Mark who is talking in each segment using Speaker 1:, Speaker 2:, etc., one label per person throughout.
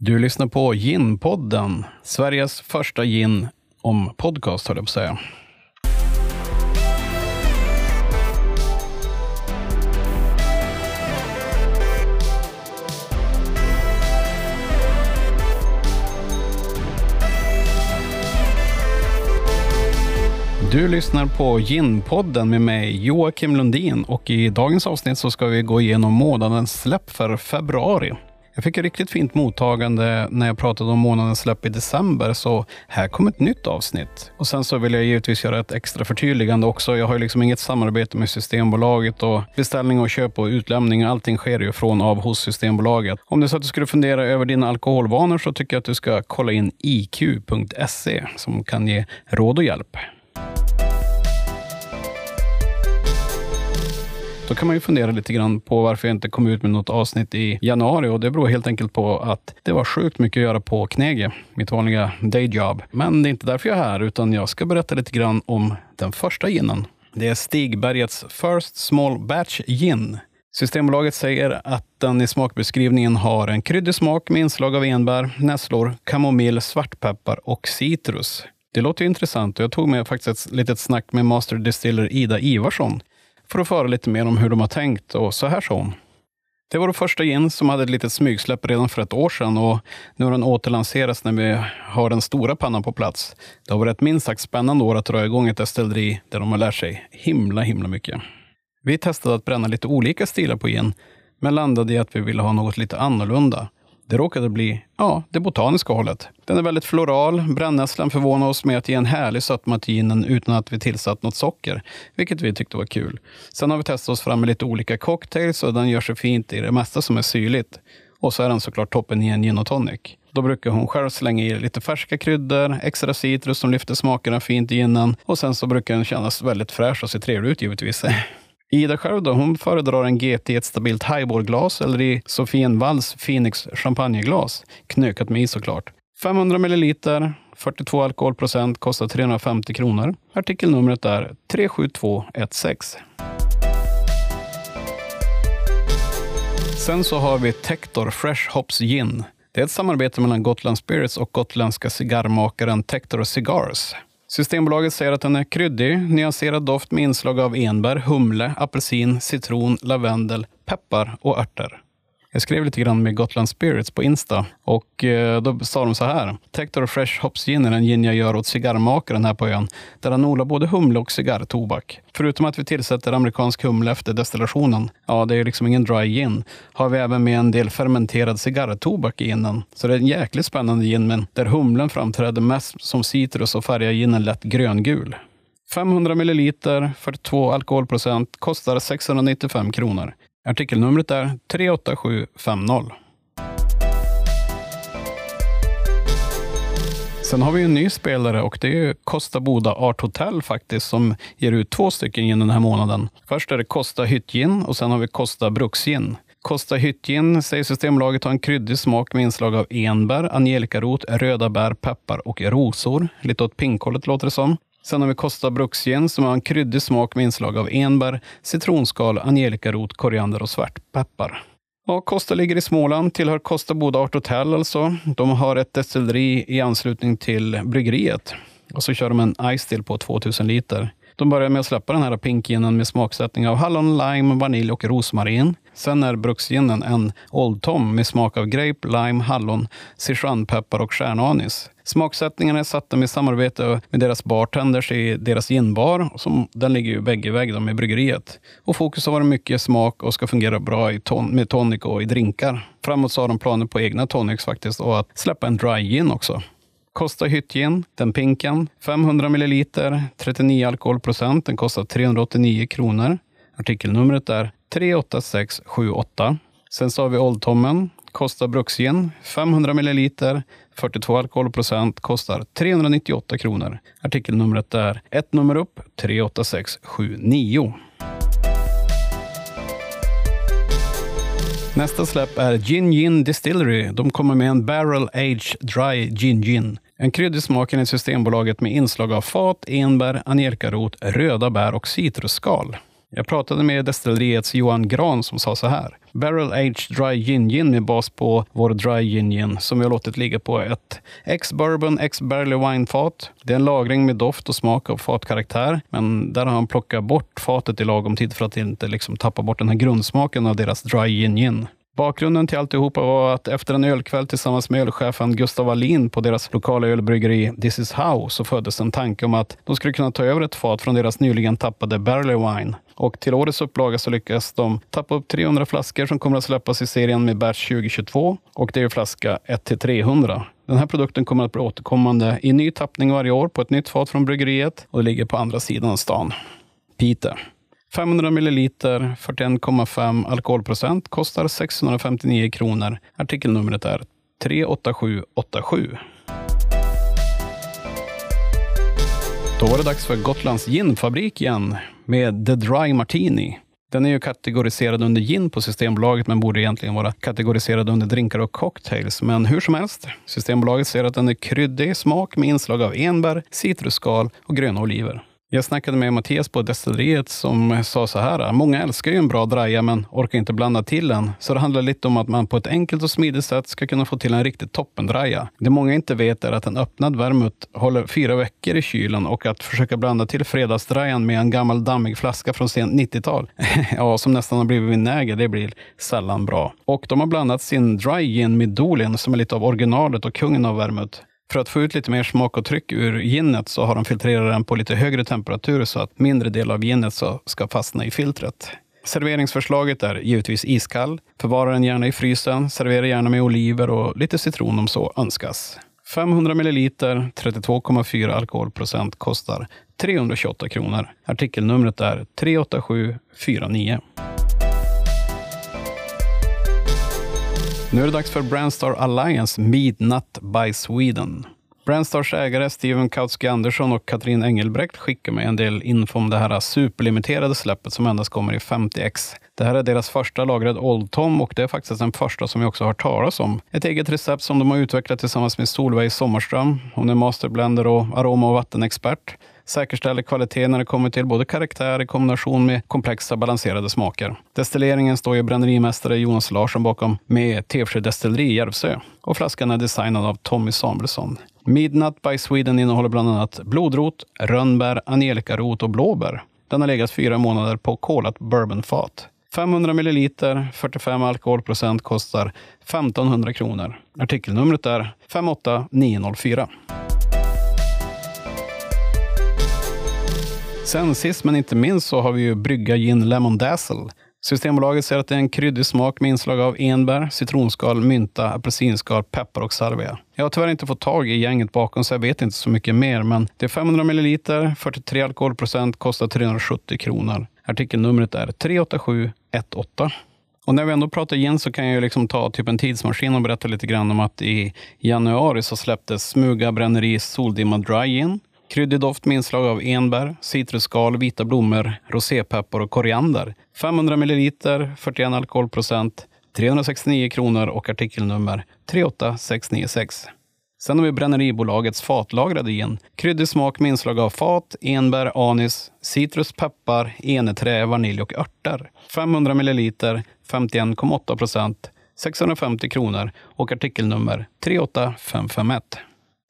Speaker 1: Du lyssnar på Gin-podden, Sveriges första gin om podcast, höll jag på att säga. Du lyssnar på Gin-podden med mig Joakim Lundin och i dagens avsnitt så ska vi gå igenom månadens släpp för februari. Jag fick ett riktigt fint mottagande när jag pratade om månadens släpp i december, så här kommer ett nytt avsnitt. Och sen så vill jag givetvis göra ett extra förtydligande också. Jag har ju liksom inget samarbete med Systembolaget och beställning och köp och utlämning, allting sker ju från av hos Systembolaget. Om det är så att du skulle fundera över dina alkoholvanor så tycker jag att du ska kolla in iq.se som kan ge råd och hjälp. Då kan man ju fundera lite grann på varför jag inte kom ut med något avsnitt i januari och det beror helt enkelt på att det var sjukt mycket att göra på Knege, mitt vanliga dayjob. Men det är inte därför jag är här, utan jag ska berätta lite grann om den första ginen. Det är Stigbergets First Small Batch Gin. Systembolaget säger att den i smakbeskrivningen har en kryddig smak med inslag av enbär, nässlor, kamomill, svartpeppar och citrus. Det låter intressant och jag tog med faktiskt ett litet snack med Master Distiller Ida Ivarsson för att föra lite mer om hur de har tänkt och så här sa hon. Det var det första gin som hade ett litet smygsläpp redan för ett år sedan och nu har den återlanserats när vi har den stora pannan på plats. Det har varit ett minst sagt spännande år att dra igång ett destilleri där de har lärt sig himla, himla mycket. Vi testade att bränna lite olika stilar på gin, men landade i att vi ville ha något lite annorlunda. Det råkade bli, ja, det botaniska hållet. Den är väldigt floral. Brännässlan förvånar oss med att ge en härlig sötma till ginen utan att vi tillsatt något socker, vilket vi tyckte var kul. Sen har vi testat oss fram med lite olika cocktails och den gör sig fint i det mesta som är syrligt. Och så är den såklart toppen i en gin och tonic. Då brukar hon själv slänga i lite färska kryddor, extra citrus som lyfter smakerna fint i ginen och sen så brukar den kännas väldigt fräsch och se trevlig ut givetvis. Ida själv då, hon föredrar en GT i ett stabilt highballglas eller i Sofien Walls Phoenix champagneglas. Knökat med is såklart. 500 milliliter, 42 alkoholprocent, kostar 350 kronor. Artikelnumret är 37216. Sen så har vi Tector Fresh Hops Gin. Det är ett samarbete mellan Gotland Spirits och gotländska cigarrmakaren Tector Cigars. Systembolaget säger att den är kryddig, nyanserad doft med inslag av enbär, humle, apelsin, citron, lavendel, peppar och örter. Jag skrev lite grann med Gotland Spirits på Insta och eh, då sa de så här. Tector Fresh Hops Gin är en gin jag gör åt cigarrmakaren här på ön, där han odlar både humle och cigarrtobak. Förutom att vi tillsätter amerikansk humle efter destillationen, ja det är ju liksom ingen dry gin, har vi även med en del fermenterad cigarrtobak i ginen. Så det är en jäkligt spännande gin, men där humlen framträder mest som citrus och färgar ginen lätt gröngul. 500 milliliter, 42 alkoholprocent, kostar 695 kronor. Artikelnumret är 38750. Sen har vi en ny spelare och det är Costa Boda Art Hotel faktiskt som ger ut två stycken gin den här månaden. Först är det Costa Hyttgin och sen har vi Costa Bruksgin. Costa Hyttgin säger Systembolaget har en kryddig smak med inslag av enbär, angelikarot, röda bär, peppar och rosor. Lite åt pinkhållet låter det som. Sen har vi Costa Bruxien som har en kryddig smak med inslag av enbär, citronskal, angelikarot, koriander och svartpeppar. Ja, Costa ligger i Småland, tillhör Costa Boda Art Hotel alltså. De har ett destilleri i anslutning till bryggeriet. Och så kör de en Ice Still på 2000 liter. De börjar med att släppa den här pinkginen med smaksättning av hallon, lime, vanilj och rosmarin. Sen är bruksginen en Old Tom med smak av grape, lime, hallon, sichuanpeppar och stjärnanis. Smaksättningarna är satta med samarbete med deras bartenders i deras ginbar. Som, den ligger ju vägg i vägg med bryggeriet. Och fokus har varit mycket smak och ska fungera bra i ton, med tonic och i drinkar. Framåt så har de planer på egna tonics faktiskt och att släppa en dry gin också. Costa Hyttgin, den pinken, 500 milliliter, 39 alkoholprocent. Den kostar 389 kronor. Artikelnumret är 38678. Sen så har vi Oldtommen, kostar Bruksgin, 500 ml, 42 alkoholprocent, kostar 398 kronor. Artikelnumret är ett nummer upp, 38679. Nästa släpp är Gin Gin Distillery. De kommer med en Barrel Age Dry Gin Gin. En kryddig smak i Systembolaget med inslag av fat, enbär, angelikarot, röda bär och citrusskal. Jag pratade med destilleriets Johan Gran som sa så här. Barrel Aged Dry Gin Gin med bas på vår Dry Gin Gin som vi har låtit ligga på ett ex-bourbon, ex-barley wine-fat. Det är en lagring med doft och smak av fatkaraktär, men där har han plockat bort fatet i lagom tid för att inte liksom tappa bort den här grundsmaken av deras Dry Gin Gin. Bakgrunden till alltihopa var att efter en ölkväll tillsammans med ölchefen Gustav Wallin på deras lokala ölbryggeri This is how så föddes en tanke om att de skulle kunna ta över ett fat från deras nyligen tappade Barley Wine. Och till årets upplaga så lyckas de tappa upp 300 flaskor som kommer att släppas i serien med batch 2022 och det är flaska 1 300. Den här produkten kommer att bli återkommande i ny tappning varje år på ett nytt fat från bryggeriet och det ligger på andra sidan av stan. Peter. 500 milliliter, 41,5 alkoholprocent, kostar 659 kronor. Artikelnumret är 38787. Då var det dags för Gotlands ginfabrik igen med The Dry Martini. Den är ju kategoriserad under gin på Systembolaget, men borde egentligen vara kategoriserad under drinkar och cocktails. Men hur som helst, Systembolaget ser att den är kryddig i smak med inslag av enbär, citrusskal och gröna oliver. Jag snackade med Mattias på destilleriet som sa så här. Många älskar ju en bra draja men orkar inte blanda till en. Så det handlar lite om att man på ett enkelt och smidigt sätt ska kunna få till en riktigt toppendraja. Det många inte vet är att en öppnad vermouth håller fyra veckor i kylen och att försöka blanda till fredagsdrajan med en gammal dammig flaska från sent 90-tal, ja, som nästan har blivit vinäger, det blir sällan bra. Och de har blandat sin dry gin med Dolin som är lite av originalet och kungen av vermouth. För att få ut lite mer smak och tryck ur ginet så har de filtrerat den på lite högre temperatur så att mindre del av ginet ska fastna i filtret. Serveringsförslaget är givetvis iskall. Förvara den gärna i frysen. Servera gärna med oliver och lite citron om så önskas. 500 ml 32,4 alkoholprocent kostar 328 kronor. Artikelnumret är 38749. Nu är det dags för Brandstar Alliance Midnight by Sweden. Brandstars ägare Steven Kautsky Andersson och Katrin Engelbrekt skickar mig en del info om det här superlimiterade släppet som endast kommer i 50x. Det här är deras första lagrade Old Tom och det är faktiskt den första som jag också har hört talas om. Ett eget recept som de har utvecklat tillsammans med Solveig Sommarström. Hon är masterblender och aroma och vattenexpert säkerställer kvalitet när det kommer till både karaktär i kombination med komplexa balanserade smaker. Destilleringen står ju brännerimästare Jonas Larsson bakom med Tevsjö destilleri i Järvsö och flaskan är designad av Tommy Samuelsson. Midnight by Sweden innehåller bland annat blodrot, rönnbär, angelikarot och blåbär. Den har legat fyra månader på kolat bourbonfat. 500 milliliter, 45 alkoholprocent kostar 1500 kronor. Artikelnumret är 58904. Sen sist men inte minst så har vi ju Brygga Gin Lemon Dazzle. Systembolaget säger att det är en kryddig smak med inslag av enbär, citronskal, mynta, apelsinskal, peppar och salvia. Jag har tyvärr inte fått tag i gänget bakom så jag vet inte så mycket mer, men det är 500 milliliter, 43 alkoholprocent, kostar 370 kronor. Artikelnumret är 38718. Och när vi ändå pratar gin så kan jag ju liksom ta typ en tidsmaskin och berätta lite grann om att i januari så släpptes Smuga Bränneri Soldimma Dry Gin. Kryddig doft med inslag av enbär, citrusskal, vita blommor, rosépeppar och koriander. 500 ml, 41 alkoholprocent, 369 kronor och artikelnummer 38696. Sen har vi Bränneribolagets fatlagrade gin. Kryddig smak med inslag av fat, enbär, anis, citrus, peppar, eneträ, vanilj och örter. 500 ml, 51,8 procent, 650 kronor och artikelnummer 38551.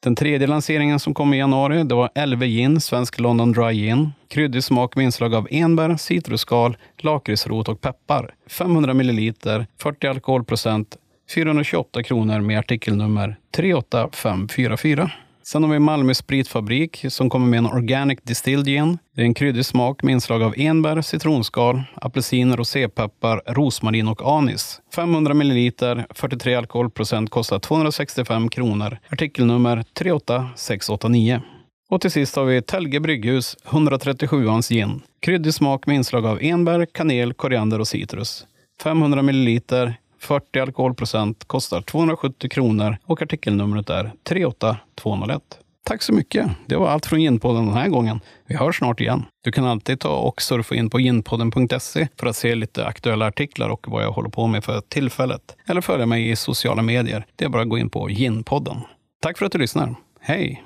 Speaker 1: Den tredje lanseringen som kom i januari det var LV Gin, Svensk London Dry Gin. Kryddig smak med inslag av enbär, citrusskal, lakritsrot och peppar. 500 milliliter, 40 alkoholprocent, 428 kronor med artikelnummer 38544. Sen har vi Malmö Spritfabrik som kommer med en Organic Distilled Gin. Det är en kryddig smak med inslag av enbär, citronskal, apelsin, rosépeppar, rosmarin och anis. 500 ml, 43 alkoholprocent, kostar 265 kronor. Artikelnummer 38689. Och till sist har vi Telge Brygghus 137ans gin. Kryddig smak med inslag av enbär, kanel, koriander och citrus. 500 ml, 40 alkoholprocent, kostar 270 kronor och artikelnumret är 38201. Tack så mycket. Det var allt från Ginpodden den här gången. Vi hörs snart igen. Du kan alltid ta och surfa in på ginpodden.se för att se lite aktuella artiklar och vad jag håller på med för tillfället. Eller följa mig i sociala medier. Det är bara att gå in på Ginpodden. Tack för att du lyssnar. Hej!